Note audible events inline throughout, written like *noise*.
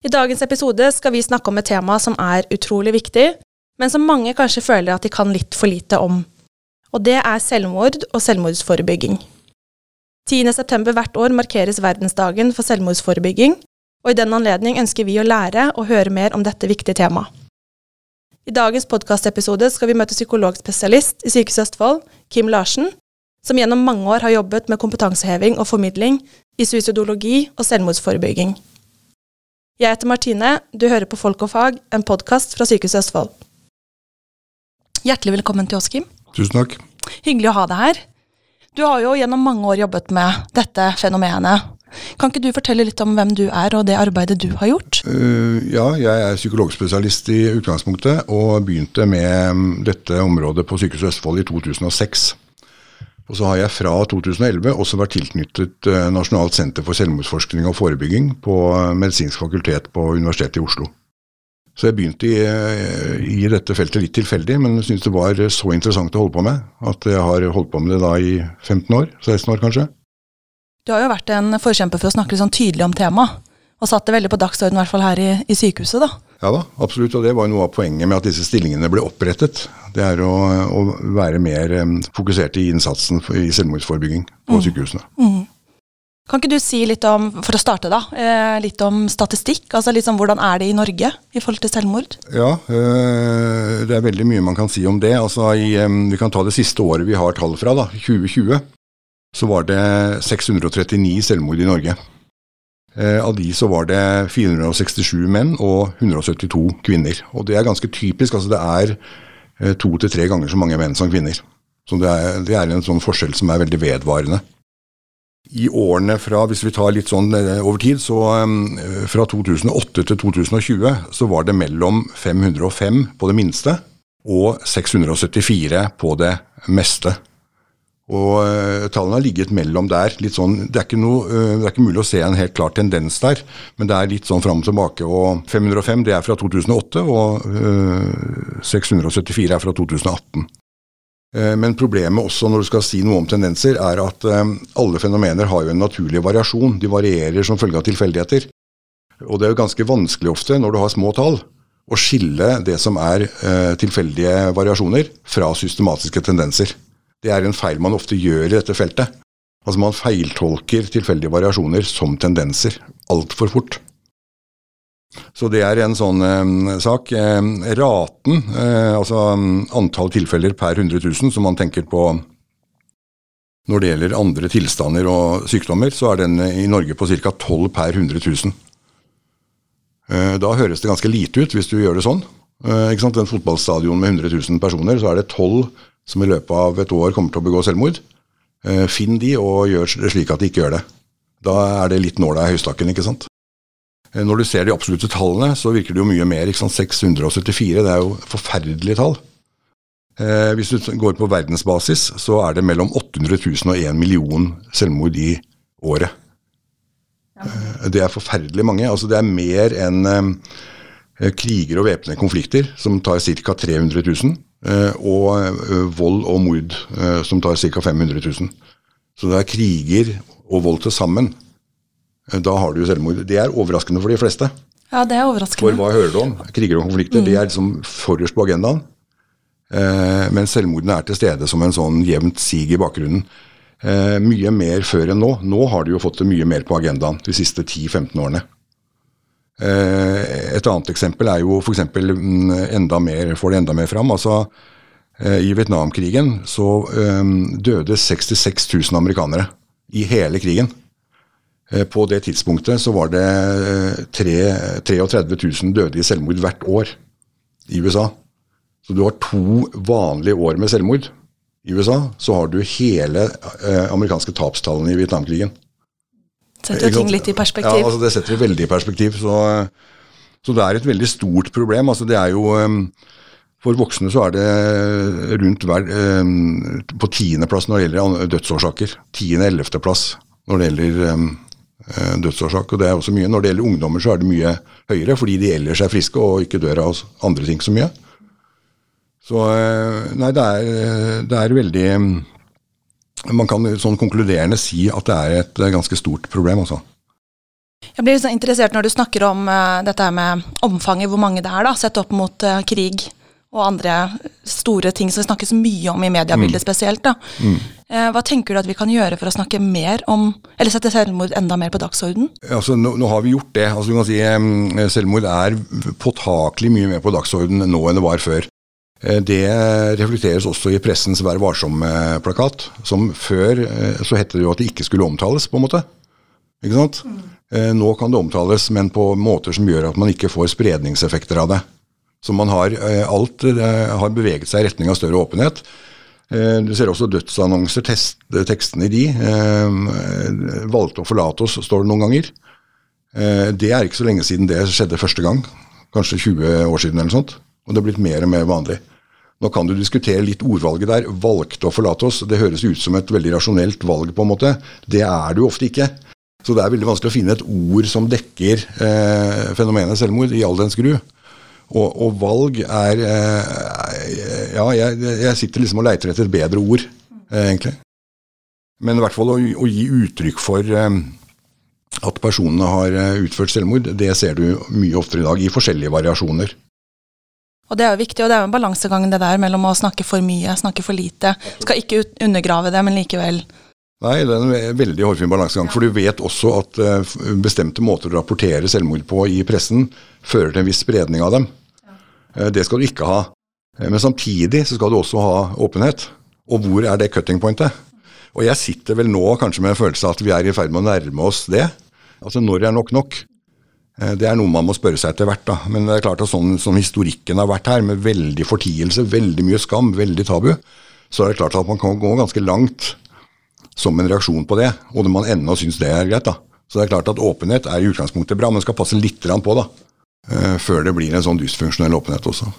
I dagens episode skal vi snakke om et tema som er utrolig viktig, men som mange kanskje føler at de kan litt for lite om. Og det er selvmord og selvmordsforebygging. 10.9. hvert år markeres verdensdagen for selvmordsforebygging, og i den anledning ønsker vi å lære og høre mer om dette viktige temaet. I dagens podkastepisode skal vi møte psykologspesialist i Sykehuset Østfold, Kim Larsen, som gjennom mange år har jobbet med kompetanseheving og formidling i suicidologi og selvmordsforebygging. Jeg heter Martine, du hører på Folk og fag, en podkast fra Sykehuset Østfold. Hjertelig velkommen til oss, Kim. Tusen takk. Hyggelig å ha deg her. Du har jo gjennom mange år jobbet med dette fenomenet. Kan ikke du fortelle litt om hvem du er og det arbeidet du har gjort? Uh, ja, jeg er psykologspesialist i utgangspunktet, og begynte med dette området på Sykehuset Østfold i 2006. Og så har jeg fra 2011 også vært tilknyttet uh, Nasjonalt senter for selvmordsforskning og forebygging på uh, Medisinsk fakultet på Universitetet i Oslo. Så jeg begynte i, i dette feltet litt tilfeldig, men syntes det var så interessant å holde på med at jeg har holdt på med det da i 15 år, 16 år kanskje. Du har jo vært en forkjemper for å snakke litt sånn tydelig om temaet, og satt det veldig på dagsordenen, i hvert fall her i, i, sykehuset, da. Ja da, absolutt, og det var noe av poenget med at disse stillingene ble opprettet. Det er å, å være mer um, fokusert i innsatsen for, i selvmordsforebygging på mm. sykehusene. Mm. Kan ikke du si litt om, for å starte da, eh, litt om statistikk? Altså sånn, Hvordan er det i Norge i forhold til selvmord? Ja, øh, det er veldig mye man kan si om det. Altså, i, Vi kan ta det siste året vi har tall fra, da, 2020 så var det 639 selvmord i Norge. Eh, av de så var det 467 menn og 172 kvinner. Og det er ganske typisk. altså Det er eh, to til tre ganger så mange menn som kvinner. Så det er, det er en sånn forskjell som er veldig vedvarende. I årene fra, hvis vi tar litt sånn eh, over tid, så fra 2008 til 2020 så var det mellom 505 på det minste og 674 på det meste. Og uh, tallene har ligget mellom der. litt sånn, det, er noe, uh, det er, ikke mulig å se en helt klar tendens der, men det er litt sånn fram og tilbake. og 505 det er fra 2008, og uh, eh, 674 er fra 2018. Men problemet også når du skal si noe om tendenser, er at alle fenomener har jo en naturlig variasjon. De varierer som følge av tilfeldigheter. Og det er jo ganske vanskelig ofte, når du har små tall, å skille det som er tilfeldige variasjoner, fra systematiske tendenser. Det er en feil man ofte gjør i dette feltet. Altså Man feiltolker tilfeldige variasjoner som tendenser altfor fort. Så det er en sånn eh, sak. Eh, raten, eh, altså antall tilfeller per 100 000 som man tenker på når det gjelder andre tilstander og sykdommer, så er den i Norge på ca. 12 per 100 000. Eh, da høres det ganske lite ut hvis du gjør det sånn. Eh, ikke sant? En fotballstadion med 100 000 personer, så er det 12 som i løpet av et år kommer til å begå selvmord. Eh, finn de og gjør det slik at de ikke gjør det. Da er det litt nåla i høystakken, ikke sant. Eh, når du ser de absolutte tallene, så virker det jo mye mer. ikke sant? 674, det er jo forferdelige tall. Eh, hvis du går på verdensbasis, så er det mellom 800 000 og 1 million selvmord i året. Eh, det er forferdelig mange. altså Det er mer enn eh, kriger og væpnede konflikter, som tar ca. 300 000. Eh, og eh, vold og mord, eh, som tar ca. 500 000. Så det er kriger og vold til sammen. Da har du selvmord. Det er overraskende for de fleste. Ja, det er overraskende. For hva hører du om? Kriger og konflikter. Mm. Det er liksom forrest på agendaen. Men selvmordene er til stede som en sånn jevnt sig i bakgrunnen. Mye mer før enn nå. Nå har de jo fått det mye mer på agendaen de siste 10-15 årene. Eh, et annet eksempel er jo f.eks. eksempel, enda mer, får det enda mer fram. altså eh, I Vietnamkrigen så eh, døde 66 000 amerikanere i hele krigen. På det tidspunktet så var det 3, 33 000 døde i selvmord hvert år i USA. Så du har to vanlige år med selvmord i USA. Så har du hele amerikanske tapstallene i Vietnamkrigen. Setter jo ting litt i perspektiv. Ja, altså det setter det veldig i perspektiv. Så, så, det er et veldig stort problem. Altså det er jo For voksne så er det rundt hver på tiendeplass når det gjelder dødsårsaker. Tiende-ellevteplass når det gjelder eh, dødsårsak. Og det er også mye. Når det gjelder ungdommer så er det mye høyere, fordi de ellers er friske og ikke dør av andre ting så mye. Så eh, nei, det er, det er veldig man kan sånn konkluderende si at det er et ganske stort problem. altså. Jeg blir liksom interessert når du snakker om uh, dette med omfanget, hvor mange det er, da, sett opp mot uh, krig og andre store ting som snakkes mye om i mediebildet mm. spesielt. da. Mm. Uh, hva tenker du at vi kan gjøre for å snakke mer om, eller sette selvmord enda mer på dagsorden? Altså, nå, nå, har vi gjort det. Altså, du kan si um, Selvmord er påtakelig mye mer på dagsorden nå enn det var før. Det reflekteres også i pressens Vær varsom-plakat, som før så het det jo at det ikke skulle omtales, på en måte. Ikke sant? Mm. Eh, nå kan det omtales, men på måter som gjør at man ikke får spredningseffekter av det. Så man har eh, alt eh, har beveget seg i retning av større åpenhet. Du ser også dødsannonser, test, tekstene i de. Valgte å forlate oss, står det noen ganger. Det er ikke så lenge siden det skjedde første gang. Kanskje 20 år siden eller sånt. Og det er blitt mer og mer vanlig. Nå kan du diskutere litt ordvalget der. Valgte å forlate oss. Det høres ut som et veldig rasjonelt valg, på en måte. Det er det jo ofte ikke. Så det er veldig vanskelig å finne et ord som dekker eh, fenomenet selvmord i all dens gru. Og, og, valg er eh, Ja, jeg, jeg, sitter liksom og leiter etter et bedre ord, eh, egentlig. Men i hvert fall å, å gi uttrykk for eh, at personene har eh, utført selvmord, det ser du mye oftere i dag, i forskjellige variasjoner. Og Det er jo viktig, og det er jo en balansegang det der mellom å snakke for mye, snakke for lite. Skal ikke undergrave det, men likevel Nei, det er en veldig hårfin balansegang. For du vet også at uh, bestemte måter å rapportere selvmord på i pressen fører til en viss spredning av dem. Uh, det skal du ikke ha. Uh, men samtidig så skal du også ha åpenhet. Og hvor er det cutting pointet? Og jeg sitter vel nå kanskje med en følelse av at vi er i ferd med å nærme oss det. Altså når er nok nok? Det er noe man må spørre seg etter hvert. da. Men det er klart at sånn som historikken har vært her, med veldig fortielse, veldig mye skam, veldig tabu, så er det klart at man kan gå ganske langt som en reaksjon på det, og man ennå syns det er greit. da. Så det er klart at åpenhet er i utgangspunktet bra, men skal passe litt på da, uh, før det blir en sånn dysfunksjonell åpenhet også.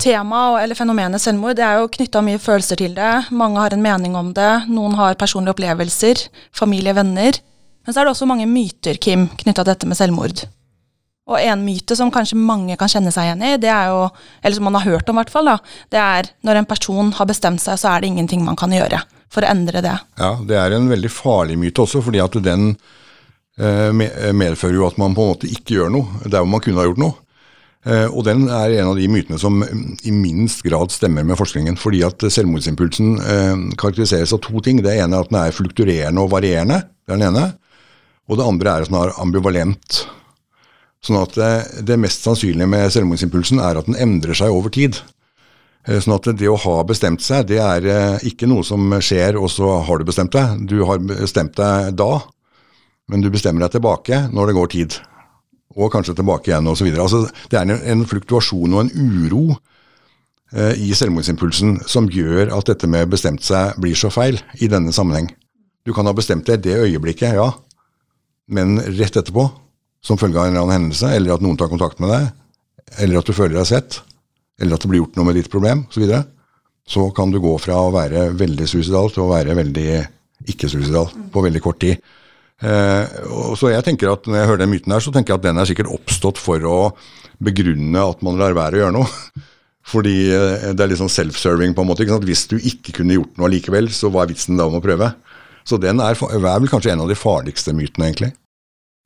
Temaet eller fenomenet selvmord det er jo knytta mye følelser til det. Mange har en mening om det, noen har personlige opplevelser, familie, venner. Men så er det også mange myter, Kim, knytta til dette med selvmord. Og en myte som kanskje mange kan kjenne seg igjen i, det er jo, eller som man har hørt om, hvert fall, da, det er når en person har bestemt seg, så er det ingenting man kan gjøre for å endre det. Ja, det er en veldig farlig myte også, fordi at den eh, medfører jo at man på en måte ikke gjør noe der hvor man kunne ha gjort noe. Eh, og den er en av de mytene som i minst grad stemmer med forskningen. Fordi at selvmordsimpulsen eh, karakteriseres av to ting. Det ene er at den er flukturerende og varierende. Det er den ene. Og det andre er sånn ambivalent. Sånn at det, det mest sannsynlige med selvmordsimpulsen er at den endrer seg over tid. Eh, sånn at det å ha bestemt seg, det er eh, ikke noe som skjer, og så har du bestemt deg. Du har bestemt deg da, men du bestemmer deg tilbake når det går tid. Og kanskje tilbake igjen, osv. Altså, det er en, fluktuasjon og en uro eh, i selvmordsimpulsen som gjør at dette med bestemt seg blir så feil i denne sammenheng. Du kan ha bestemt deg det øyeblikket, ja, men rett etterpå, som følge av en eller annen hendelse, eller at noen tar kontakt med deg, eller at du føler deg sett, eller at det blir gjort noe med ditt problem osv., så, så kan du gå fra å være veldig suicidal til å være veldig ikke-suicidal på veldig kort tid. Eh, så jeg tenker at Når jeg hører den myten her, så tenker jeg at den er sikkert oppstått for å begrunne at man lar være å gjøre noe. *laughs* Fordi eh, det er litt sånn self-serving på en måte. Hvis du ikke kunne gjort noe likevel, så hva er vitsen da om å prøve? Så den er, er vel kanskje en av de farligste mytene, egentlig.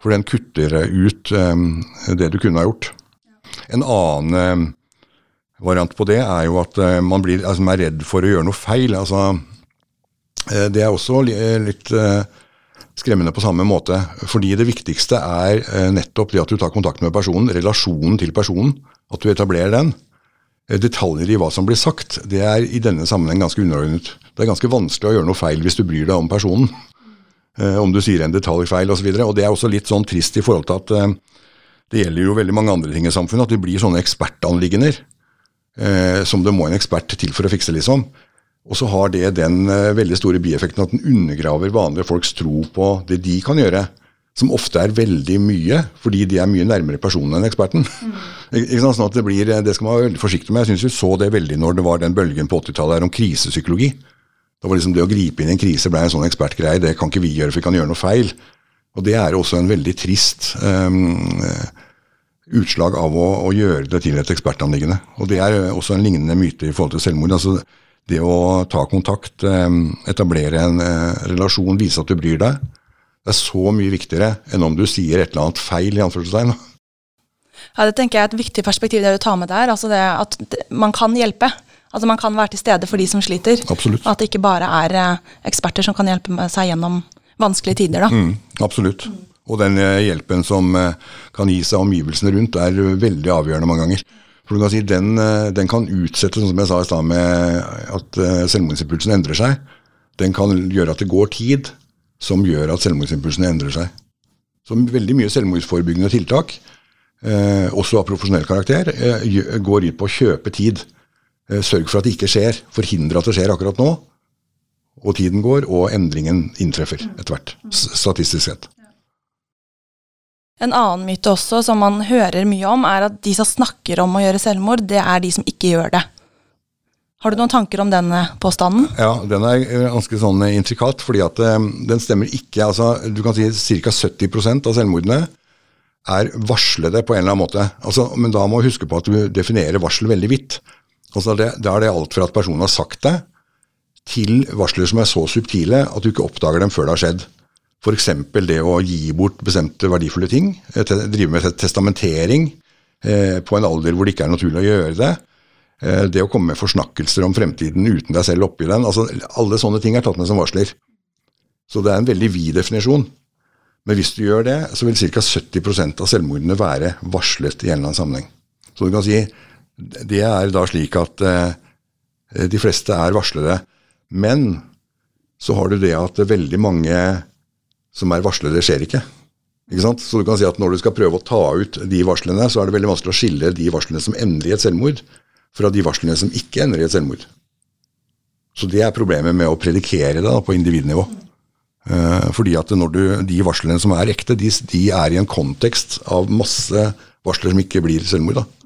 For den kutter ut um, det du kunne ha gjort. En annen um, variant på det er jo at man blir, altså, man er redd for å gjøre noe feil. Altså, det er også eh, litt skremmende på samme måte. Fordi det viktigste er nettopp det at du tar kontakt med personen, relasjonen til personen. At du etablerer den. Detaljer i hva som blir sagt, det er i denne sammenheng ganske underordnet. Det er ganske vanskelig å gjøre noe feil hvis du bryr deg om personen. Om du sier en detalj feil osv. Og, så og det er også litt sånn trist i forhold til at det gjelder jo veldig mange andre ting i samfunnet, at det blir sånne ekspertanliggender eh, som det må en ekspert til for å fikse, liksom. Og så har det den eh, veldig store bieffekten at den undergraver vanlige folks tro på det de kan gjøre. Som ofte er veldig mye, fordi de er mye nærmere personen enn eksperten. Mm. Sånn at Det blir, det skal man være veldig forsiktig med. Jeg syns vi så det veldig når det var den bølgen på 80-tallet om krisepsykologi. Da var liksom Det å gripe inn i en krise ble en sånn ekspertgreie. Det kan ikke vi gjøre, for vi kan gjøre noe feil. Og Det er også en veldig trist um, utslag av å, å, gjøre det til et ekspertanliggende. Og Det er også en lignende myte i forhold til selvmord. altså Det å ta kontakt, eh, etablere en eh, relasjon, vise at du bryr deg, Det er så mye viktigere enn om du sier et eller annet feil, i anførselstegn. Ja, Det tenker jeg er et viktig perspektiv det du tar med der. altså det At man kan hjelpe. Altså Man kan være til stede for de som sliter. Absolutt. At det ikke bare er eh, eksperter som kan hjelpe seg gjennom vanskelige tider. da. Mm, absolutt. Og den eh, hjelpen som eh, kan gi seg omgivelsene rundt, er veldig avgjørende mange ganger. For du kan si Den, den kan utsette, sånn som jeg sa i stad, med at selvmordsimpulsen endrer seg. Den kan gjøre at det går tid som gjør at selvmordsimpulsene endrer seg. Så veldig mye selvmordsforebyggende tiltak, eh, også av profesjonell karakter, eh, går ut på å kjøpe tid. Eh, sørg for at det ikke skjer. Forhindre at det skjer akkurat nå. Og tiden går, og endringen inntreffer etter hvert. Statistisk sett. En annen myte også, som man hører mye om, er at de som snakker om å gjøre selvmord, det er de som ikke gjør det. Har du noen tanker om den påstanden? Ja, den er ganske sånn intrikat, fordi at den stemmer ikke. altså Du kan si ca. 70% av selvmordene er varslede på en eller annen måte. Altså, men da må du huske på at du definerer varsel veldig vidt. Altså det, Da er det alt fra at personen har sagt det, til varsler som er så subtile at du ikke oppdager dem før det har skjedd. F.eks. det å gi bort bestemte verdifulle ting. Drive med testamentering eh, på en alder hvor det ikke er naturlig å gjøre det. Eh, det å komme med forsnakkelser om fremtiden uten deg selv oppi den. altså Alle sånne ting er tatt med som varsler. Så det er en veldig vid definisjon. Men hvis du gjør det, så vil ca. 70% av selvmordene være varslet i en eller annen sammenheng. Så du kan si det er da slik at eh, de fleste er varslere. Men så har du det at veldig mange som er varslere, skjer ikke. ikke sant? Så du kan si at når du skal prøve å ta ut de varslene, så er det veldig vanskelig å skille de varslene som ender i et selvmord, fra de varslene som ikke ender i et selvmord. Så det er problemet med å predikere det på individnivå. Uh, fordi at når du, De varslene som er ekte, de, de, er i en kontekst av masse varsler som ikke blir selvmord. da.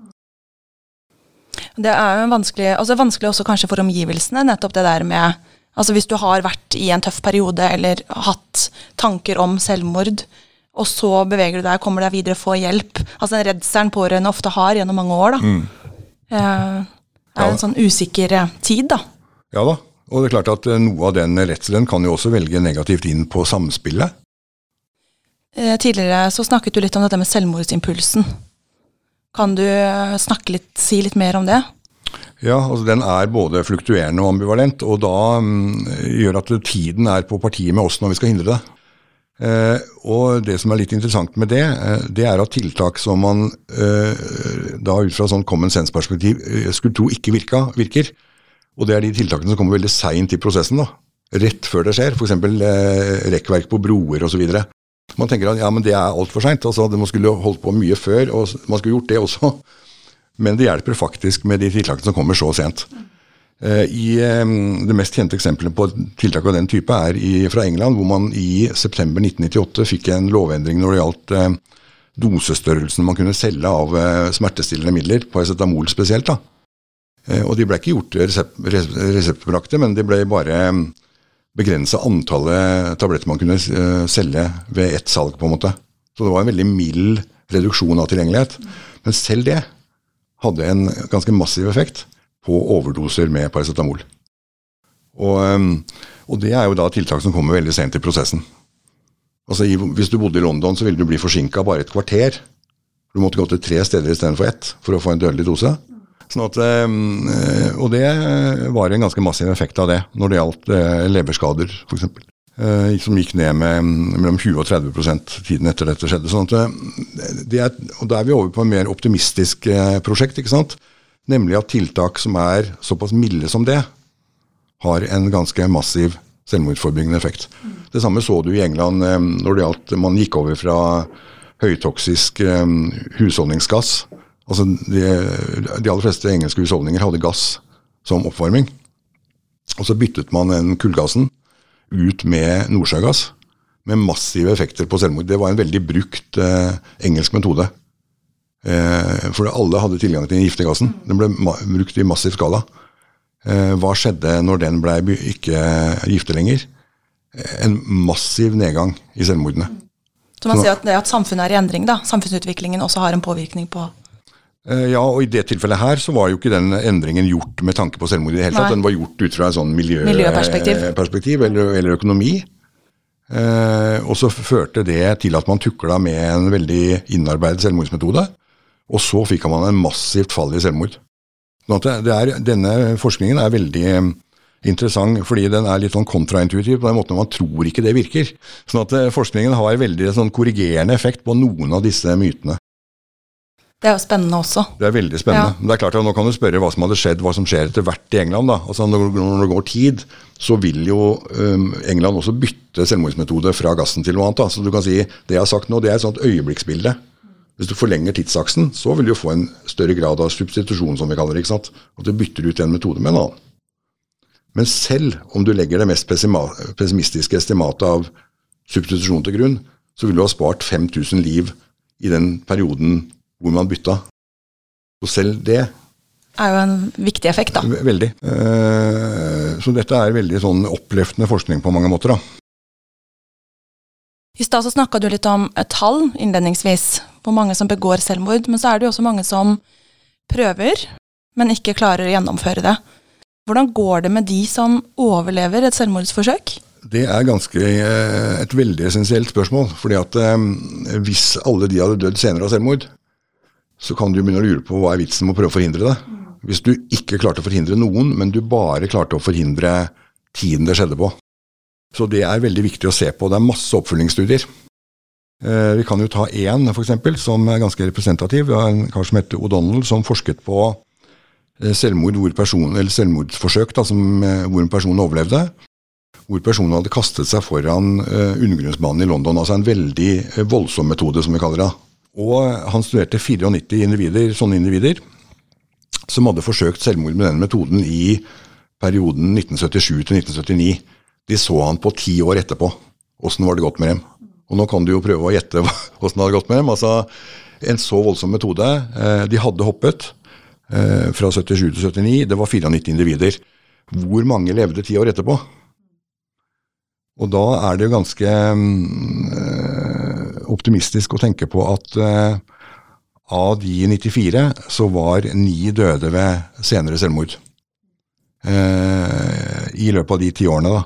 Det er jo vanskelig, altså vanskelig også kanskje for omgivelsene, nettopp det der med altså Hvis du har vært i en tøff periode eller hatt tanker om selvmord, og så beveger du deg, kommer deg videre, får hjelp. Altså Den redselen pårørende ofte har gjennom mange år. da. Mm. Uh, er ja. en sånn usikker tid, da. Ja da, og det er klart at eh, noe av den redselen kan jo også velge negativt inn på samspillet. Eh, tidligere så snakket du litt om dette med selvmordsimpulsen. Kan du eh, snakke litt, si litt mer om det? Ja, altså den er både fluktuerende og ambivalent, og da um, gjør at tiden er på partiet med oss når vi skal hindre det. Eh, og det som er litt interessant med det, eh, det er at tiltak som man eh, da ut fra sånn common sense-perspektiv skulle tro ikke virka, virker, og det er de tiltakene som kommer veldig seint i prosessen. da. Rett før det skjer, f.eks. Eh, rekkverk på broer osv. Man tenker at ja, men det er altfor seint. Altså, man skulle holdt på mye før, og man skulle gjort det også. *laughs* Men det hjelper faktisk med de tiltakene som kommer så sent. Eh, I Det mest kjente eksempelet på tiltak av den type er i, fra England, hvor man i september 1998 fikk en lovendring når det gjaldt eh, dosestørrelsen man kunne selge av eh, smertestillende midler, på acetamol spesielt. da. Og de ble ikke gjort resept, reseptbelagte, men de ble bare mm, begrensa antallet tabletter man kunne eh, selge ved ett salg. på en måte. Så det var en veldig mild reduksjon av tilgjengelighet. Men selv det hadde en ganske massiv effekt på overdoser med paracetamol. Og, mm, og, det er jo da tiltak som kommer veldig sent i prosessen. Altså Hvis du bodde i London, så ville du bli forsinka bare et kvarter. Du måtte gå til tre steder istedenfor ett for å få en dødelig dose. Sånn at, eh, og det var en ganske massiv effekt av det, når det gjaldt eh, leverskader f.eks. Eh, som gikk ned med mellom 20 og 30% tiden etter dette skjedde. sånn at det er, og Da er vi over på et mer optimistisk prosjekt. ikke sant? Nemlig at tiltak som er såpass milde som det, har en ganske massiv selvmordsforebyggende effekt. Det samme så du i England når det gjaldt man gikk over fra høytoksisk husholdningsgass Altså, de, de, aller fleste engelske husholdninger hadde gass som oppvarming. Og så byttet man den kullgassen ut med nordsjøgass, med massive effekter på selvmord. Det var en veldig brukt eh, engelsk metode. Eh, for alle hadde tilgang til den giftige gassen. Den ble brukt i massiv skala. Eh, hva skjedde når den ble ikke giftig lenger? Eh, en massiv nedgang i selvmordene. Så man sier at at samfunnet er i endring, da, samfunnsutviklingen også har en påvirkning på ja, og i det tilfellet her så var jo ikke den endringen gjort med tanke på selvmord i det hele tatt. Den var gjort ut fra en sånn miljø, miljøperspektiv eller, eller, økonomi. Eh, og så førte det til at man tukla med en veldig innarbeidet selvmordsmetode. Og så fikk man en massivt fall i selvmord. Sånn er, denne forskningen er veldig eh, interessant fordi den er litt sånn kontraintuitiv på den måten at man tror ikke det virker. Sånn at eh, forskningen har veldig sånn korrigerende effekt på noen av disse mytene. Det er jo spennende også. Det er veldig spennende. Ja. Men det er klart at Nå kan du spørre hva som hadde skjedd, hva som skjer etter hvert i England. da. Altså Når, når det går tid, så vil jo um, England også bytte selvmordsmetode fra gassen til noe annet. da. Så du kan si, Det jeg har sagt nå, det er et sånt øyeblikksbilde. Hvis du forlenger tidsaksen, så vil du få en større grad av substitusjon, som vi kaller det. ikke sant? At du bytter ut en metode med en annen. Men selv om du legger det mest pessimistiske estimatet av substitusjon til grunn, så vil du ha spart 5000 liv i den perioden hvor man bytta. Så selv det er jo en viktig effekt, da. Veldig. Eh, så dette er veldig sånn oppløftende forskning på mange måter, da. I stad så snakka du litt om et tall innledningsvis, hvor mange som begår selvmord. Men så er det jo også mange som prøver, men ikke klarer å gjennomføre det. Hvordan går det med de som overlever et selvmordsforsøk? Det er ganske eh, et veldig essensielt spørsmål. fordi at eh, hvis alle de hadde dødd senere av selvmord, så kan du begynne å lure på hva er vitsen med å prøve å forhindre det. Hvis du ikke klarte å forhindre noen, men du bare klarte å forhindre tiden det skjedde på. Så det er veldig viktig å se på. Det er masse oppfølgingsstudier. Eh, vi kan jo ta én eksempel, som er ganske representativ. Det er en kar som heter O'Donnell, som forsket på eh, selvmord hvor person, eller selvmordsforsøk da, som, eh, hvor en person overlevde. Hvor personen hadde kastet seg foran undergrunnsbanen i London. Altså en veldig voldsom metode, som vi kaller det. Og han studerte 94 individer, sånne individer som hadde forsøkt selvmord med den metoden i perioden 1977 til 1979. De så han på ti år etterpå. Åssen var det gått med dem? Og nå kan du jo prøve å gjette *laughs* åssen det hadde gått med dem. Altså, En så voldsom metode. Eh, de hadde hoppet eh, fra 77 til 79. Det var 94 individer. Hvor mange levde ti år etterpå? Og da er det jo ganske mm, optimistisk å tenke på at uh, av de 94 så var ni døde ved senere selvmord. Uh, I løpet av de ti årene, da.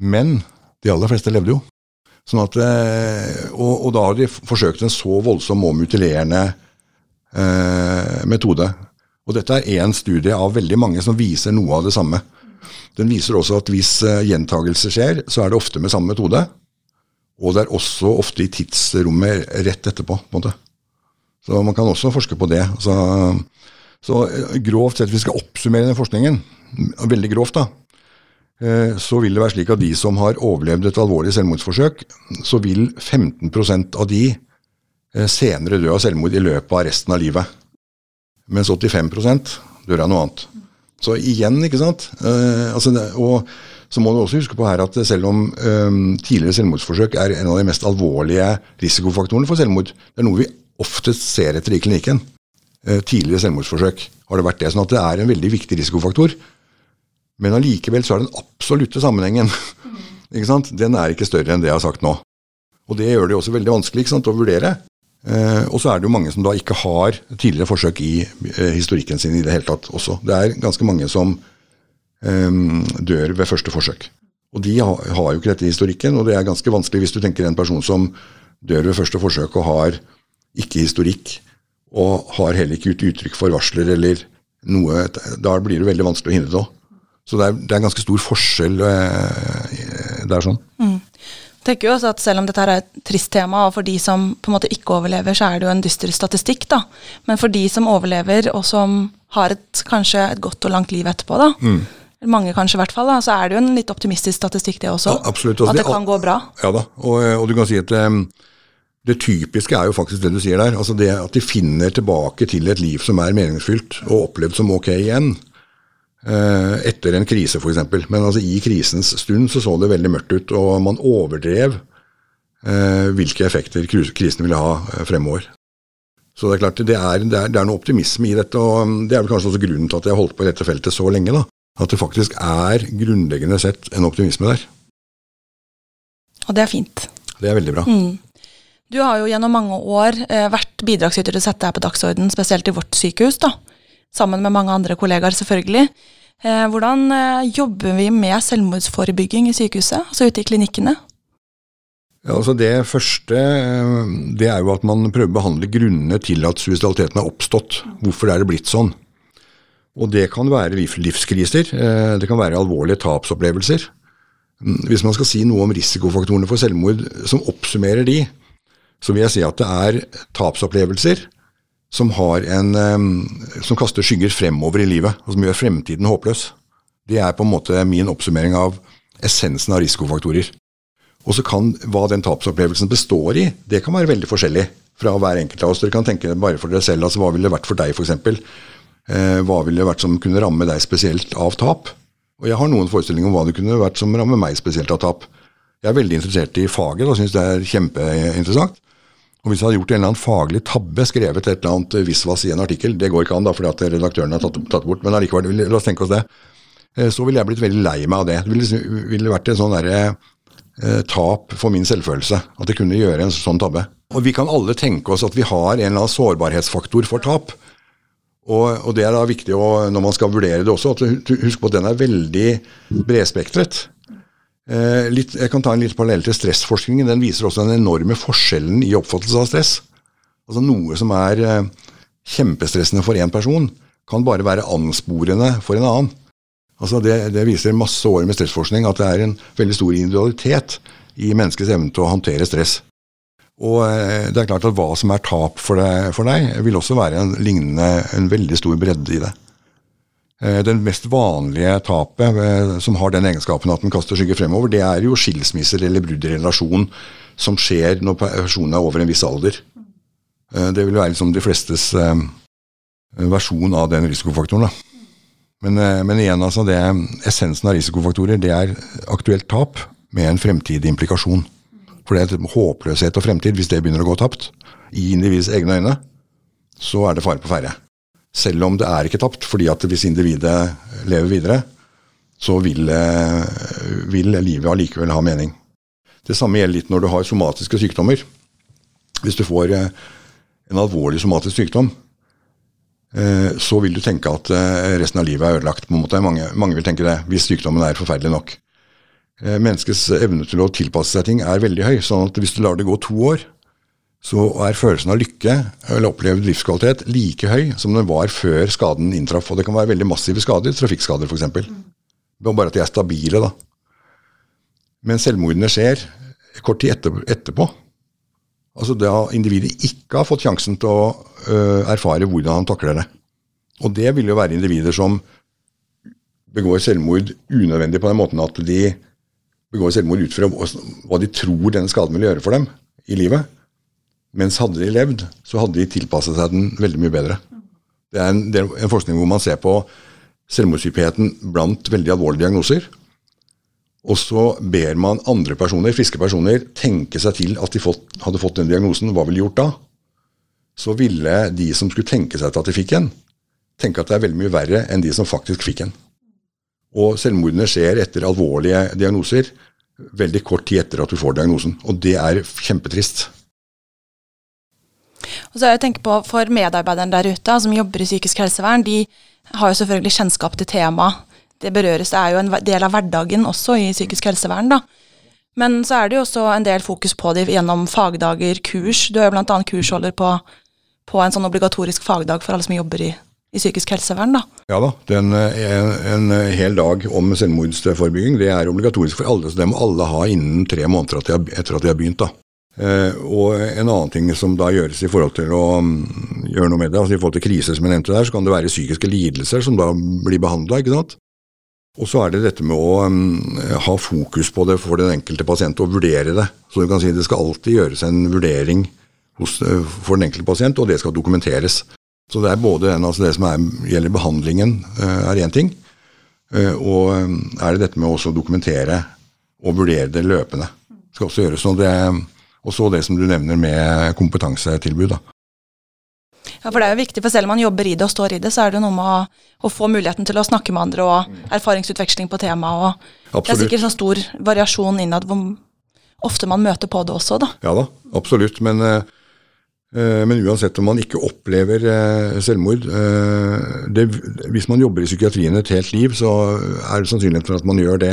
Men de aller fleste levde jo. Sånn at, uh, og, og, da har de forsøkt en så voldsom og mutilerende metode. Og dette er én studie av veldig mange som viser noe av det samme. Den viser også at hvis gjentagelse skjer, så er det ofte med samme metode. Og det er også ofte i tidsrommet rett etterpå. på en måte. Så man kan også forske på det. Så, så eh, grovt sett, hvis vi skal oppsummere den forskningen, veldig grovt, da, eh, så vil det være slik at de som har overlevd et alvorlig selvmordsforsøk, så vil 15% av de eh, senere dø av selvmord i løpet av resten av livet. Mens 85 dør av noe annet. Så igjen, ikke sant. altså, og så må du også huske på her at selv om um, tidligere selvmordsforsøk er en av de mest alvorlige risikofaktorene for selvmord, det er noe vi oftest ser etter i klinikken. Uh, tidligere selvmordsforsøk har det vært det. sånn at det er en veldig viktig risikofaktor. Men allikevel så er den absolutte sammenhengen *laughs* den er ikke større enn det jeg har sagt nå. Og det gjør det også veldig vanskelig å vurdere. Eh, og så er det jo mange som da ikke har tidligere forsøk i eh, historikken sin i det hele tatt også. Det er ganske mange som dør ved første forsøk. Og de har, jo ikke dette i historikken, og det er ganske vanskelig hvis du tenker en person som dør ved første forsøk og har ikke historikk, og har heller ikke gitt uttrykk for varsler eller noe Da blir det veldig vanskelig å hindre det òg. Så det er, det er, ganske stor forskjell det der sånn. Mm. Jeg tenker jo også at Selv om dette er et trist tema, og for de som på en måte ikke overlever, så er det jo en dyster statistikk. da. Men for de som overlever, og som har et, kanskje et godt og langt liv etterpå, da, mm mange kanskje i hvert fall, da, så er det jo en litt optimistisk statistikk det også. Ja, absolutt. Også at det, kan gå bra. Ja da, og, og du kan si at um, det typiske er jo faktisk det du sier der. altså det At de finner tilbake til et liv som er meningsfylt og opplevd som ok igjen. Uh, etter en krise, f.eks. Men altså i krisens stund så så det veldig mørkt ut, og man overdrev uh, hvilke effekter krisen ville ha fremover. Så det er klart, det er, det, er, det er, noe optimisme i dette, og det er vel kanskje også grunnen til at jeg har holdt på i dette feltet så lenge. da at det faktisk er grunnleggende sett en optimisme der. Og det er fint. Det er veldig bra. Mm. Du har jo gjennom mange år eh, vært bidragsyter til å sette deg på dagsorden, spesielt i vårt sykehus, da. Sammen med mange andre kollegaer, selvfølgelig. Eh, hvordan eh, jobber vi med selvmordsforebygging i sykehuset, altså ute i klinikkene? Ja, altså Det første eh, det er jo at man prøver å behandle grunnene til at suicidaliteten har oppstått. Hvorfor er det blitt sånn? Og Det kan være livskriser, eh, det kan være alvorlige tapsopplevelser. Mm, hvis man skal si noe om risikofaktorene for selvmord som oppsummerer de, så vil jeg si at det er tapsopplevelser som, en, som kaster skygger fremover i livet, og som gjør fremtiden håpløs. Det er på en måte min oppsummering av essensen av risikofaktorer. Og så kan hva den tapsopplevelsen består i, det kan være veldig forskjellig fra hver enkelt av oss. Dere kan tenke bare for dere selv, altså hva ville det vært for deg f.eks. Eh, hva ville vært som kunne ramme deg spesielt av tap? Og jeg har noen forestillinger om hva det kunne vært som rammer meg spesielt av tap. Jeg er veldig interessert i faget og syns det er kjempeinteressant. Og hvis jeg hadde gjort en eller annen faglig tabbe, skrevet et eller annet visvas i en artikkel, det går ikke an da, fordi at redaktøren har tatt, tatt bort, men allikevel, la oss tenke oss det, eh, så ville jeg blitt veldig lei meg av det. Det ville, ville vært et sånn derre eh, tap for min selvfølelse, at jeg kunne gjøre en sånn tabbe. Og vi kan alle tenke oss at vi har en eller annen sårbarhetsfaktor for tap. Og, og, det er da viktig å, når man skal vurdere det også, at husk på at den er veldig bredspektret. Eh, litt, jeg kan ta en litt parallell til stressforskningen. Den viser også den enorme forskjellen i oppfattelse av stress. Altså Noe som er eh, kjempestressende for én person, kan bare være ansporende for en annen. Altså det, det, viser masse år med stressforskning at det er en veldig stor individualitet i menneskets evne til å håndtere stress. Og eh, det er klart at hva som er tap for deg, for deg vil også være en lignende, en veldig stor bredde i det. Eh, den mest vanlige tapet eh, som har den egenskapen at den kaster skygge fremover, det er jo skilsmisser eller brudd i relasjon som skjer når personen er over en viss alder. Det vil være liksom de flestes versjon av den risikofaktoren. Men, men, igjen, altså det, essensen av risikofaktorer det er aktuelt tap med en fremtidig implikasjon. For det er håpløshet og fremtid. Hvis det begynner å gå tapt i individets egne øyne, så er det fare på ferde. Selv om det er ikke tapt, fordi at hvis individet lever videre, så vil, eh, vil livet allikevel ha mening. Det samme gjelder litt når du har somatiske sykdommer. Hvis du får eh, en alvorlig somatisk sykdom, eh, så vil du tenke at resten av livet er ødelagt. på en måte. Mange, mange vil tenke det, hvis sykdommen er forferdelig nok. Eh, menneskets evne til å tilpasse seg ting er veldig høy. sånn at hvis du lar det gå to år, så er følelsen av lykke eller opplevd livskvalitet like høy som den var før skaden inntraff. Og det kan være veldig massive skader, trafikkskader f.eks. Bare at de er stabile, da. Men selvmordene skjer kort tid etter, etterpå. Altså da individet ikke har fått sjansen til å ø, erfare hvordan han takler det. Og det vil jo være individer som begår selvmord unødvendig på den måten at de begår selvmord ut fra hva de tror denne skaden vil gjøre for dem i livet. Mens hadde de levd, så hadde de tilpasset seg den veldig mye bedre. Det er en, det er en forskning hvor man ser på selvmordshyppigheten blant veldig alvorlige diagnoser. Og så ber man andre personer, friske personer tenke seg til at de fått, hadde fått den diagnosen. Hva ville de gjort da? Så ville de som skulle tenke seg til at de fikk en, tenke at det er veldig mye verre enn de som faktisk fikk en. Og selvmordene skjer etter alvorlige diagnoser veldig kort tid etter at du får diagnosen. Og det er kjempetrist. Og så jeg tenker på For medarbeiderne der ute som jobber i psykisk helsevern, de har jo selvfølgelig kjennskap til temaet. Det berøres, det er jo en del av hverdagen også i psykisk helsevern. da. Men så er det jo også en del fokus på det gjennom fagdager, kurs. Du er jo bl.a. kursholder på, på en sånn obligatorisk fagdag for alle som jobber i i psykisk helsevern, da. Ja da. Den, en, en, hel dag om selvmordsforebygging det er obligatorisk for alle. Så det må alle ha innen tre måneder etter at de har begynt. da. Eh, og en annen ting som da gjøres i forhold til å um, gjøre noe med det, altså i forhold til kriser som jeg nevnte der, så kan det være psykiske lidelser som da blir behandla. Og så er det dette med å um, ha fokus på det for den enkelte pasient og vurdere det. Så du kan si Det skal alltid gjøres en vurdering hos, uh, for den enkelte pasient, og det skal dokumenteres. Så det er både den, altså det som er, gjelder behandlingen, eh, er én ting. Eh, og eh, er det dette med å dokumentere og vurdere det løpende. Det skal også gjøres. Og, det, og så det som du nevner med kompetansetilbud. da. Ja, for det er jo viktig, for selv om man jobber i det og står i det, så er det noe med å, å få muligheten til å snakke med andre og erfaringsutveksling på temaet. og Det er sikkert så stor variasjon innad hvor ofte man møter på det også, da. Ja da, absolutt. Men uh, men uansett om man ikke opplever eh, selvmord eh, det, Hvis man jobber i psykiatrien et helt liv, så er det sannsynlighet for at man gjør det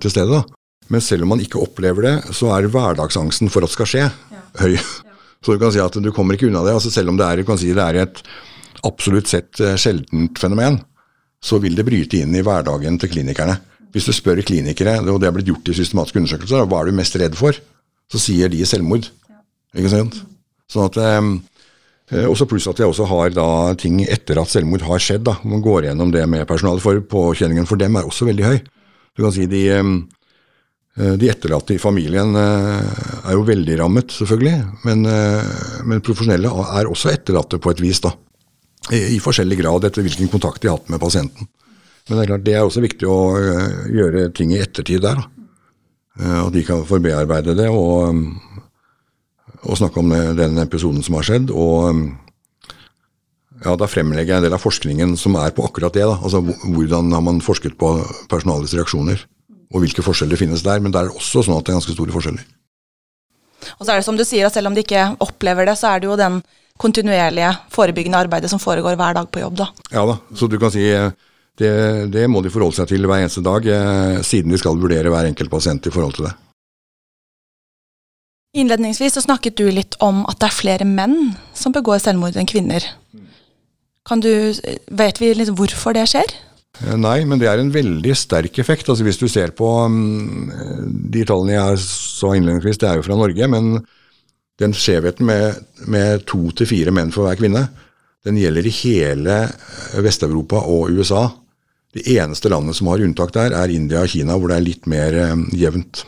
til stede. da. Men selv om man ikke opplever det, så er hverdagsangsten for at det skal skje, høy. *laughs* Så du kan si at du kommer ikke unna det. altså Selv om det er, si det er et absolutt sett eh, sjeldent fenomen, så vil det bryte inn i hverdagen til klinikerne. Hvis du spør klinikere, og det har blitt gjort i systematiske undersøkelser, hva er du mest redd for, så sier de selvmord. Ikke sant? Sånn at, eh, også Pluss at jeg også har da ting etter at selvmord har skjedd. da, Man går gjennom det med personalet, for påkjenningen for dem er også veldig høy. Du kan si de, Eh, de etterlatte i familien eh, er jo veldig rammet, selvfølgelig. Men, eh, men, profesjonelle er også etterlatte på et vis, da. I, I, forskjellig grad etter hvilken kontakt de har hatt med pasienten. Men det er klart, det er også viktig å gjøre ting i ettertid der. da. At de kan forbearbeide det og, og snakke om den episoden som har skjedd. og ja, Da fremlegger jeg en del av forskningen som er på akkurat det. da, altså Hvordan har man forsket på personalets reaksjoner og hvilke forskjeller finnes der. Men det er også sånn at det er ganske store forskjeller. Og så er det som du sier, at selv om de ikke opplever det, så er det jo den kontinuerlige forebyggende arbeidet som foregår hver dag på jobb, da. Ja da, så du kan si det, det må de forholde seg til hver eneste dag, eh, siden de skal vurdere hver enkelt pasient i forhold til det. Innledningsvis så snakket du litt om at det er flere menn som begår selvmord enn kvinner. Kan du, vet vi liksom hvorfor det skjer? Eh, nei, men det er en veldig sterk effekt. Altså Hvis du ser på um, de tallene jeg så innledningsvis, det er jo fra Norge, men den skjevheten med, med to til fire menn for hver kvinne, den gjelder i hele Vest-Europa og USA. Det eneste landet som har unntak der, er India og Kina, hvor det er litt mer jevnt.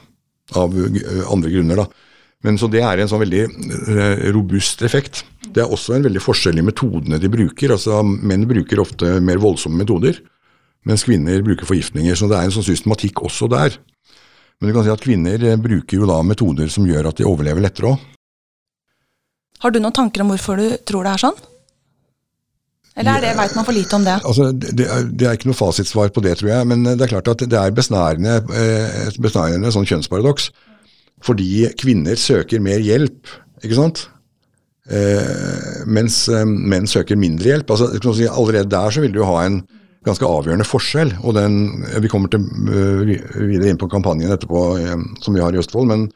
Av andre grunner, da. Men Så det er en sånn veldig uh, robust effekt. Det er også en veldig forskjell i metodene de bruker. altså Menn bruker ofte mer voldsomme metoder mens kvinner bruker forgiftninger. Så det er en sånn systematikk også der. Men du kan si at kvinner eh, bruker jo da metoder som gjør at de overlever lettere òg. Har du noen tanker om hvorfor du tror det er sånn? Eller er det, veit man for lite om det? Altså, det, er, det, er, ikke noe fasitsvar på det, tror jeg. Men det er klart at det er besnærende, eh, et besnærende sånn kjønnsparadoks. Fordi kvinner søker mer hjelp, ikke sant? Eh, mens eh, menn søker mindre hjelp. Altså, allerede der så vil du ha en ganske avgjørende forskjell. og den, Vi kommer til, uh, videre inn på kampanjen etterpå uh, som vi har i Østfold. Men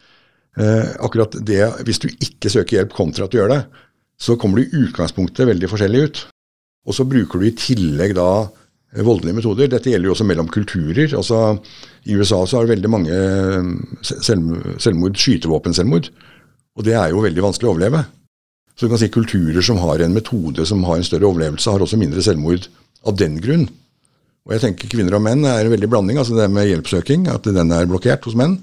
uh, akkurat det, hvis du ikke søker hjelp kontra at du gjør det, så kommer du i utgangspunktet veldig forskjellig ut. Og så bruker du i tillegg da voldelige metoder. Dette gjelder jo også mellom kulturer. altså I USA så har veldig mange selv, selvmord skytevåpenselvmord. Og det er jo veldig vanskelig å overleve. Så du kan si kulturer som har en metode som har en større overlevelse, har også mindre selvmord av den grunn. Og jeg tenker Kvinner og menn er en veldig blanding. altså Det med hjelpsøking, at den er blokkert hos menn.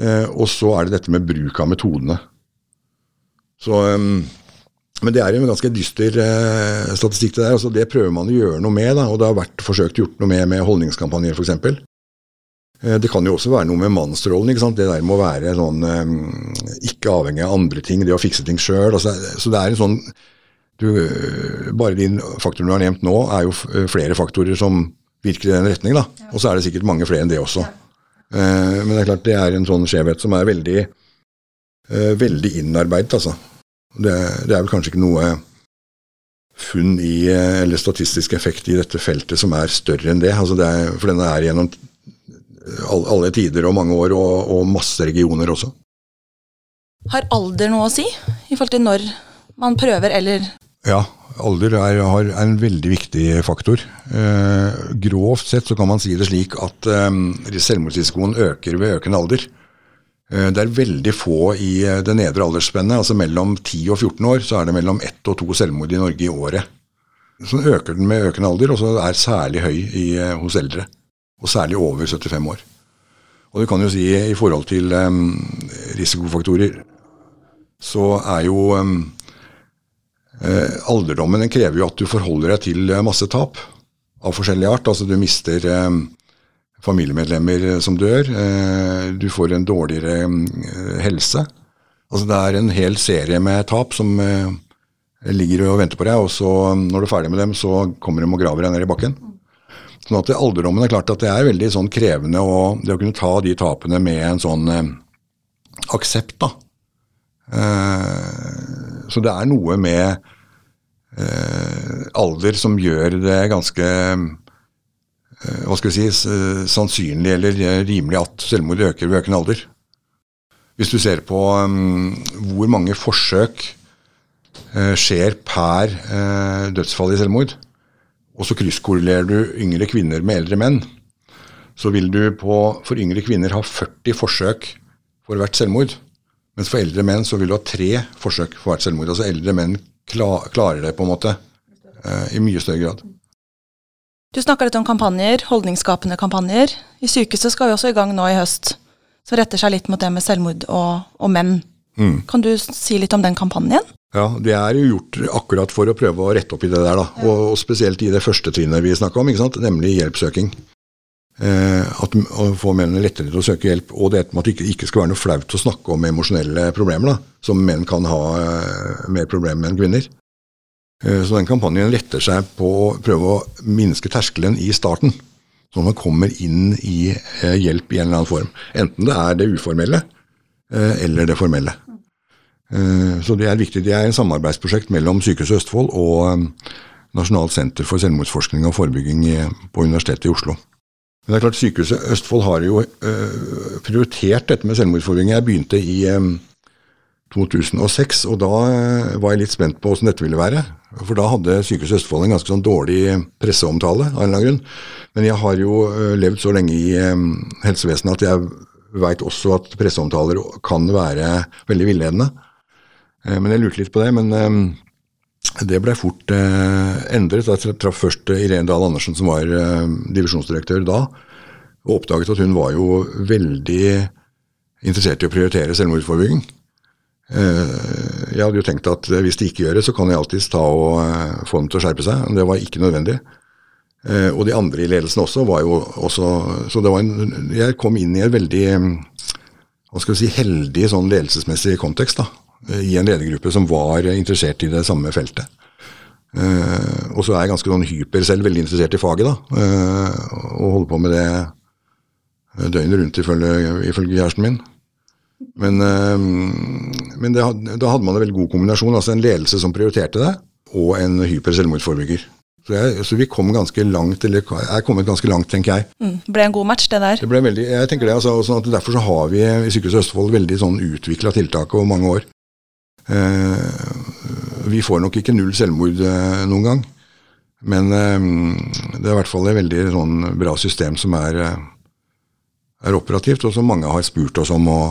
Eh, og så er det dette med bruk av metodene. Så, um, men det er en ganske dyster eh, statistikk. Det der, altså det prøver man å gjøre noe med. Da, og det har vært forsøkt gjort noe med med holdningskampanjer f.eks. Eh, det kan jo også være noe med mannsrollen. ikke sant? Det der med å være sånn eh, ikke avhengig av andre ting, det å fikse ting sjøl. Altså, så det er en sånn du, bare de faktorene du har nevnt nå, er jo eh, flere faktorer som virker i den retning. da. Og så er det sikkert mange flere enn det også. Eh, men det er klart det er en sånn skjevhet som er veldig, eh, veldig innarbeidet, altså. Det, det, er vel kanskje ikke noe funn i, eller statistisk effekt i dette feltet som er større enn det. Altså det er, for den er gjennom alle tider og mange år, og, og masse regioner også. Har alder noe å si i forhold til når man prøver, eller ja, alder er, er, en veldig viktig faktor. Eh, grovt sett så kan man si det slik at eh, selvmordsrisikoen øker ved økende alder. Eh, det er veldig få i eh, det nedre aldersspennet. altså Mellom 10 og 14 år så er det mellom ett og to selvmord i Norge i året. Så øker den med økende alder, og så er særlig høy i, eh, hos eldre. Og særlig over 75 år. Og du kan jo si i forhold til um, risikofaktorer så er jo Eh, alderdommen krever jo at du forholder deg til masse tap av forskjellig art. Altså du mister eh, familiemedlemmer som dør, eh, du får en dårligere eh, helse. Altså det er en hel serie med tap som eh, ligger og venter på deg, og så når du er ferdig med dem, så kommer de og graver deg ned i bakken. Sånn at Alderdommen er klart at det er veldig sånn krevende å, det å kunne ta de tapene med en sånn aksept. da. så det er noe med eh, alder som gjør det ganske eh, hva skal vi si, sannsynlig eller rimelig at selvmord øker ved økende alder. Hvis du ser på um, hvor mange forsøk uh, skjer per uh, dødsfall i selvmord, og så krysskorrelerer du yngre kvinner med eldre menn, så vil du på, for yngre kvinner ha 40 forsøk for hvert selvmord. Mens for eldre menn så vil du ha tre forsøk for hvert selvmord. Altså eldre menn klar, klarer det på en måte uh, i mye større grad. Du snakka litt om kampanjer, holdningsskapende kampanjer. I sykehuset skal vi også i gang nå i høst, som retter seg litt mot det med selvmord og, og menn. Mm. Kan du si litt om den kampanjen? Ja, Det er jo gjort akkurat for å prøve å rette opp i det der. da, ja. og, og, spesielt i det første trinnet vi snakka om, ikke sant? nemlig hjelpsøking. Eh, at Å få mennene lettere til å søke hjelp, og det med at det ikke, ikke skal være noe flaut å snakke om emosjonelle problemer, da, som menn kan ha eh, mer problemer med enn kvinner. Eh, så den kampanjen retter seg på å prøve å minske terskelen i starten. Så man kommer inn i eh, hjelp i en eller annen form. Enten det er det uformelle eh, eller det formelle. Så det er viktig. Det er en samarbeidsprosjekt mellom Sykehuset Østfold og Nasjonalt senter for selvmordsforskning og forebygging på Universitetet i Oslo. Men det er klart Sykehuset Østfold har jo prioritert dette med selvmordsforebygging. Jeg begynte i 2006, og da var jeg litt spent på åssen dette ville være. For da hadde Sykehuset Østfold en ganske sånn dårlig presseomtale. av en eller annen grunn. Men jeg har jo eh, levd så lenge i eh, helsevesenet at jeg veit også at presseomtaler kan være veldig villedende. Eh, men jeg lurte litt på det. Men det ble fort endret. Jeg traff først Irene Dahl Andersen, som var divisjonsdirektør da, og oppdaget at hun var jo veldig interessert i å prioritere selvmordsforebygging. Eh, jeg hadde jo tenkt at hvis de ikke gjør det, så kan jeg alltids ta og eh, få dem til å skjerpe seg. Men det var ikke nødvendig. Eh, og de andre i ledelsen også var jo også Så det var en Jeg kom inn i en veldig hva skal vi si, heldig sånn ledelsesmessig kontekst. da, I en ledergruppe som var interessert i det samme feltet. og så er jeg ganske sånn hyper selv, veldig interessert i faget. da, Og holder på med det døgnet rundt, ifølge, ifølge kjæresten min. Men, ehm, men det, da hadde man en veldig god kombinasjon. altså En ledelse som prioriterte det, og en hyper selvmordsforebygger. Så, jeg, så vi kom ganske langt, eller er kommet ganske langt, tenker jeg. Mm, ble en god match, det der? Det ble veldig, jeg tenker det, altså, sånn Derfor så har vi i Sykehuset Østfold veldig sånn utvikla tiltak over mange år. Eh, vi får nok ikke null selvmord eh, noen gang, men eh, det er i hvert fall et veldig sånn, bra system som er, eh, er operativt, og som mange har spurt oss om. å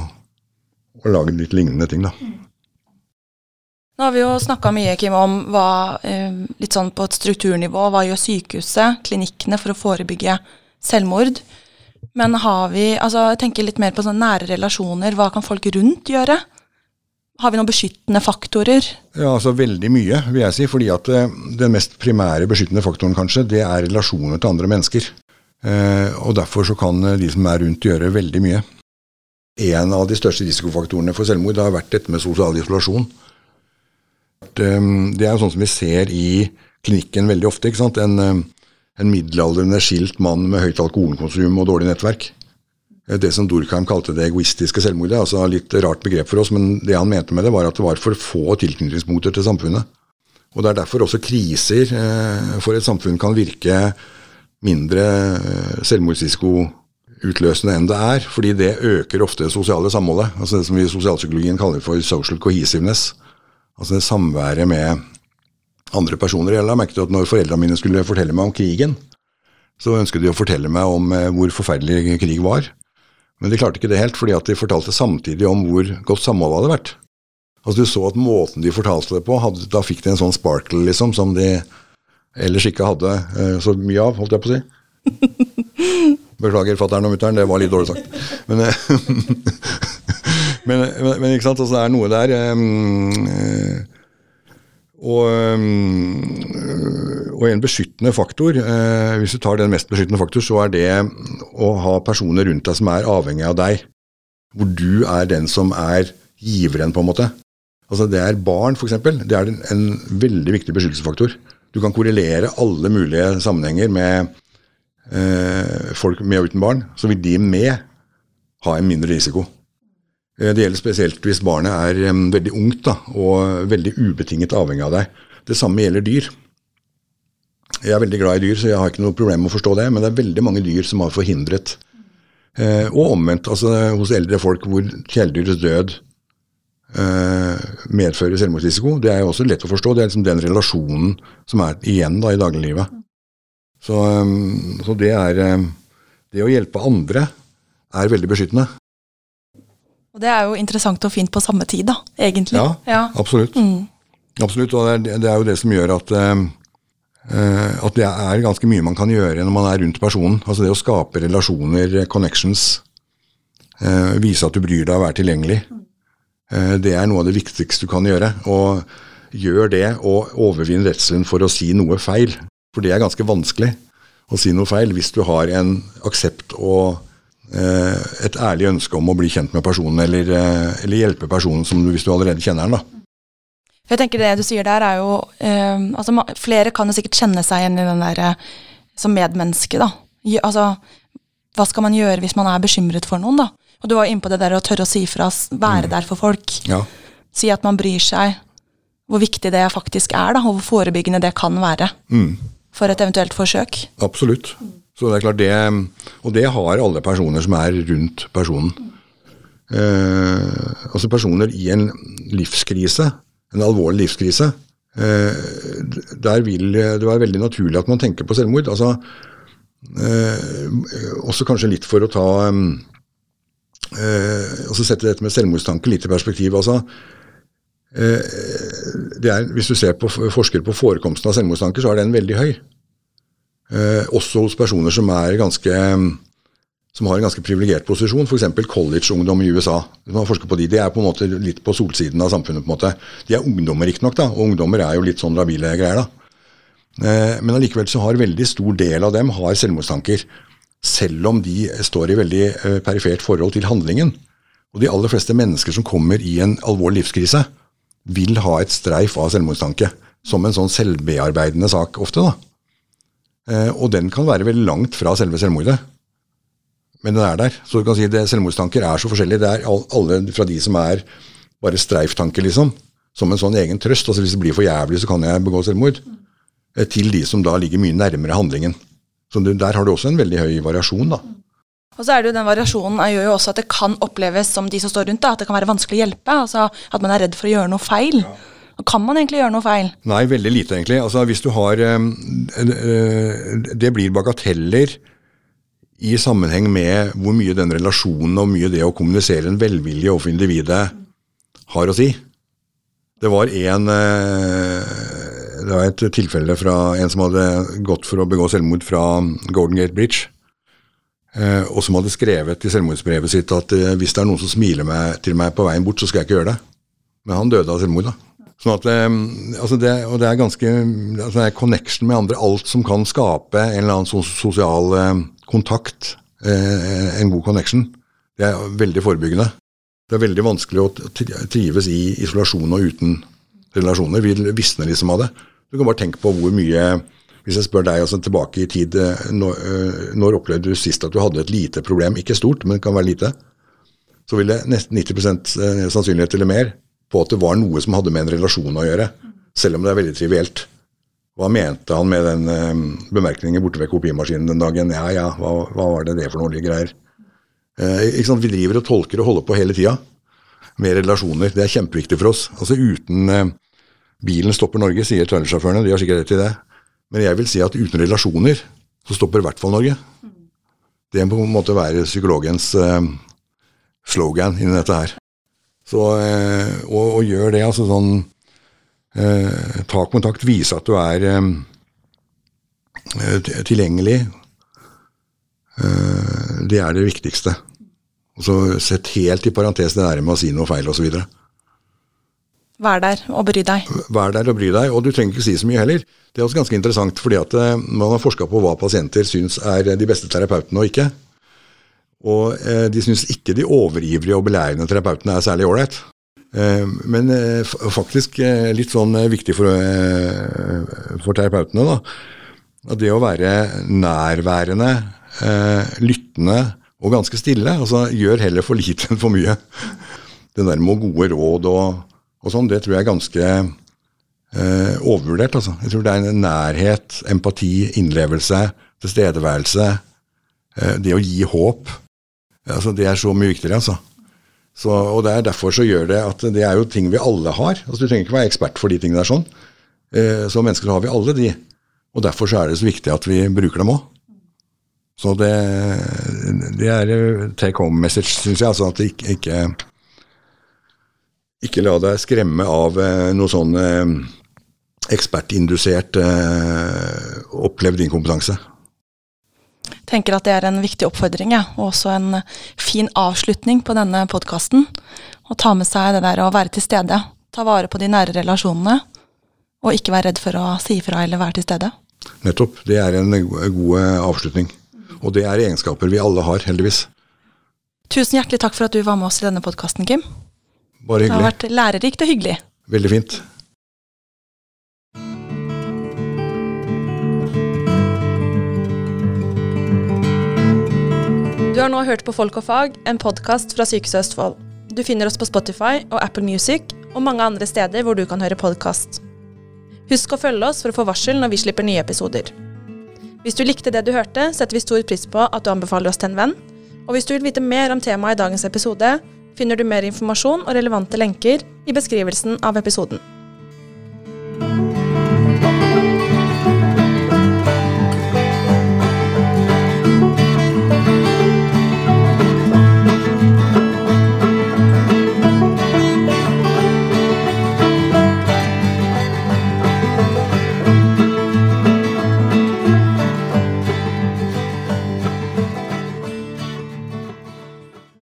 og lage litt lignende ting, da. Nå har vi jo snakka mye Kim, om hva, eh, litt sånn på et strukturnivå, hva gjør sykehuset, klinikkene, for å forebygge selvmord? Men har vi altså Jeg tenker litt mer på sånne nære relasjoner. Hva kan folk rundt gjøre? Har vi noen beskyttende faktorer? Ja, altså Veldig mye, vil jeg si. fordi at eh, Den mest primære beskyttende faktoren kanskje, det er relasjoner til andre mennesker. Eh, og Derfor så kan de som er rundt gjøre veldig mye en av de største risikofaktorene for selvmord har vært dette med sosial isolasjon. Det er jo sånn som vi ser i klinikken veldig ofte. ikke sant? En, en middelaldrende skilt mann med høyt alkoholkonsum og dårlig nettverk. Det som Durkheim kalte det egoistiske selvmordet. altså Litt rart begrep for oss, men det han mente med det, var at det var for få tilknytningspunkter til samfunnet. Og Det er derfor også kriser eh, for et samfunn kan virke mindre eh, selvmordsrisiko utløsende enn det er, fordi det øker ofte det sosiale samholdet. altså Det som vi i sosialpsykologien kaller for social cohesiveness. Altså det samværet med andre personer. Jeg la merke til at når foreldrene mine skulle fortelle meg om krigen, så ønsket de å fortelle meg om eh, hvor forferdelig krig var. Men de klarte ikke det helt, fordi at de fortalte samtidig om hvor godt samholdet hadde vært. Altså Du så at måten de fortalte det på, hadde, da fikk de en sånn sparkle, liksom, som de ellers ikke hadde uh, så mye av, holdt jeg på å si. *laughs* Beklager fatter'n og mutter'n, det var litt dårlig sagt. Men, eh, *laughs* men, men, ikke sant, altså det er noe der. Um, og, og, en beskyttende faktor, eh, hvis du tar den mest beskyttende faktor, så er det å ha personer rundt deg som er avhengig av deg. Hvor du er den som er giveren, på en måte. Altså Det er barn, f.eks. Det er en, en veldig viktig beskyttelsesfaktor. Du kan korrelere alle mulige sammenhenger med eh, folk med og uten barn, så vil de med ha en mindre risiko. Eh, det gjelder spesielt hvis barnet er um, veldig ungt da, og veldig ubetinget avhengig av deg. Det samme gjelder dyr. Jeg er veldig glad i dyr, så jeg har ikke noe problem med å forstå det, men det er veldig mange dyr som har forhindret. Eh, og omvendt, altså hos eldre folk hvor kjæledyrets død eh, medfører selvmordsrisiko. Det er jo også lett å forstå. Det er liksom den relasjonen som er igjen da i dagliglivet. Så, um, så det er um, Det å hjelpe andre er veldig beskyttende. Og det er jo interessant og fint på samme tid, da, egentlig. Ja, ja. absolutt. Mm. Absolutt, og det er, det er, jo det som gjør at uh, at det er ganske mye man kan gjøre når man er rundt personen. Altså det å skape relasjoner, connections, uh, vise at du bryr deg og være tilgjengelig. Uh, det er noe av det viktigste du kan gjøre. Og gjør det og overvinn redselen for å si noe feil. For det er ganske vanskelig å si noe feil hvis du har en aksept og eh, et ærlig ønske om å bli kjent med personen, eller, eh, eller hjelpe personen som du, hvis du allerede kjenner den. da. Jeg tenker Det du sier der, er jo eh, altså Flere kan jo sikkert kjenne seg igjen i den der eh, som medmenneske. da. Altså, Hva skal man gjøre hvis man er bekymret for noen? da? Og Du var inne på det der å tørre å si fra, være mm. der for folk. Ja. Si at man bryr seg. Hvor viktig det faktisk er, da, og hvor forebyggende det kan være. Mm for et eventuelt forsøk. Absolutt. Så det er klart det, Og det har alle personer som er rundt personen. Eh, altså personer i en livskrise, en alvorlig livskrise, eh, der vil det være veldig naturlig at man tenker på selvmord. Altså, eh, også kanskje litt for å ta eh, også sette dette med selvmordstanke litt i perspektiv. altså Eh, er, hvis du ser på forskere på forekomsten av selvmordstanker, så er den veldig høy. Eh, også hos personer som, ganske, som har en ganske privilegert posisjon, f.eks. college-ungdom i USA. Man forsker på de, de er på en måte litt på solsiden av samfunnet. på en måte. De er ungdommer, riktignok, og ungdommer er jo litt sånn labile greier. da. Eh, men allikevel så har veldig stor del av dem har selvmordstanker. Selv om de står i veldig perifert forhold til handlingen. Og de aller fleste mennesker som kommer i en alvorlig livskrise, vil ha et streif av selvmordstanke. Som en sånn selvbearbeidende sak ofte. da. Eh, og den kan være veldig langt fra selve selvmordet. Men den er der. Så du kan si at Selvmordstanker er så forskjellige. Det er alle fra de som er bare streiftanker, liksom. Som en sånn egen trøst. altså Hvis det blir for jævlig, så kan jeg begå selvmord. Eh, til de som da ligger mye nærmere handlingen. Så Der har du også en veldig høy variasjon. da. Og så er det jo den variasjonen gjør jo også at det kan oppleves som de som står rundt, da, at det kan være vanskelig å hjelpe. altså At man er redd for å gjøre noe feil. Ja. Kan man egentlig gjøre noe feil? Nei, veldig lite, egentlig. Altså, hvis du har øh, Det blir bagateller i sammenheng med hvor mye den relasjonen og mye det å kommunisere en velvilje overfor individet har å si. Det var en øh, Det var et tilfelle fra en som hadde gått for å begå selvmord fra Golden Gate Bridge. Eh, og som hadde skrevet i selvmordsbrevet sitt at eh, hvis det er noen som smiler meg, til meg på veien bort, så skal jeg ikke gjøre det. Men han døde av selvmord, da. Sånn at, eh, altså det, og det er ganske altså det er connection med andre. Alt som kan skape en eller annen sosial kontakt, en god connection, det er veldig forebyggende. Det er veldig vanskelig å trives i isolasjon og uten relasjoner. Vi visner liksom av det. Du kan bare tenke på hvor mye hvis jeg spør deg altså, tilbake i tid, eh, når, eh, når, opplevde du sist at du hadde et lite problem, ikke stort, men det kan være lite, så ville nesten 90% eh, sannsynlighet eller mer på at det var noe som hadde med en relasjon å gjøre, selv om det er veldig trivielt. Hva mente han med den bemerkningen borte ved kopimaskinen den dagen? Ja, ja, hva, hva var det det for noe greier? Eh, ikke sant? Vi driver og tolker og holder på hele tida med relasjoner. Det er kjempeviktig for oss. Altså Uten eh, bilen stopper Norge, sier trailersjåførene. De har sikkert rett i det. Men jeg vil si at uten relasjoner så stopper i hvert fall Norge. Det må på en måte være psykologens eh, slogan inni dette her. Så, eh, og, og, gjør det, altså sånn eh, Ta kontakt, vise at du er eh, tilgjengelig. Eh, det er det viktigste. Og så Sett helt i parentes det der med å si noe feil osv. Vær der og bry deg. Vær der og bry deg, og du trenger ikke si så mye heller. Det er også ganske interessant, fordi at eh, man har forska på hva pasienter syns er de beste terapeutene og ikke. Og eh, de syns ikke de overivrige og belærende terapeutene er særlig ålreit. Eh, men faktisk litt sånn viktig for, for terapeutene, da. At det å være nærværende, lyttende og ganske stille, altså gjør heller for lite enn for mye. Det der med gode råd og og sånn, det tror jeg er ganske eh, overvurdert. Altså. Jeg tror det er nærhet, empati, innlevelse, tilstedeværelse. Eh, det å gi håp. Altså, det er så mye viktigere, altså. Så, og det er derfor så gjør det at det er jo ting vi alle har. Altså, du trenger ikke være ekspert for de tingene der sånn. Eh, som mennesker så har vi alle de. Og derfor så er det så viktig at vi bruker dem òg. Så det, det er take home message, syns jeg. Altså at det ikke, ikke, ikke la deg skremme av eh, noe sånn eh, ekspertindusert eh, opplevd inkompetanse. Jeg tenker at det er en viktig oppfordring, ja. og også en fin avslutning på denne podkasten. Å ta med seg det der å være til stede. Ta vare på de nære relasjonene. Og ikke være redd for å si ifra eller være til stede. Nettopp. Det er en god avslutning. Og det er egenskaper vi alle har, heldigvis. Tusen hjertelig takk for at du var med oss i denne podkasten, Kim. Bare hyggelig. Det har vært lærerikt og hyggelig. Veldig fint. Du har nå hørt på Folk og fag, en podkast fra Sykehuset Østfold. Du finner oss på Spotify og Apple Music og mange andre steder hvor du kan høre podkast. Husk å følge oss for å få varsel når vi slipper nye episoder. Hvis du likte det du hørte, setter vi stor pris på at du anbefaler oss til en venn. Og hvis du vil vite mer om temaet i dagens episode, finner du mer informasjon og relevante lenker i beskrivelsen av episoden.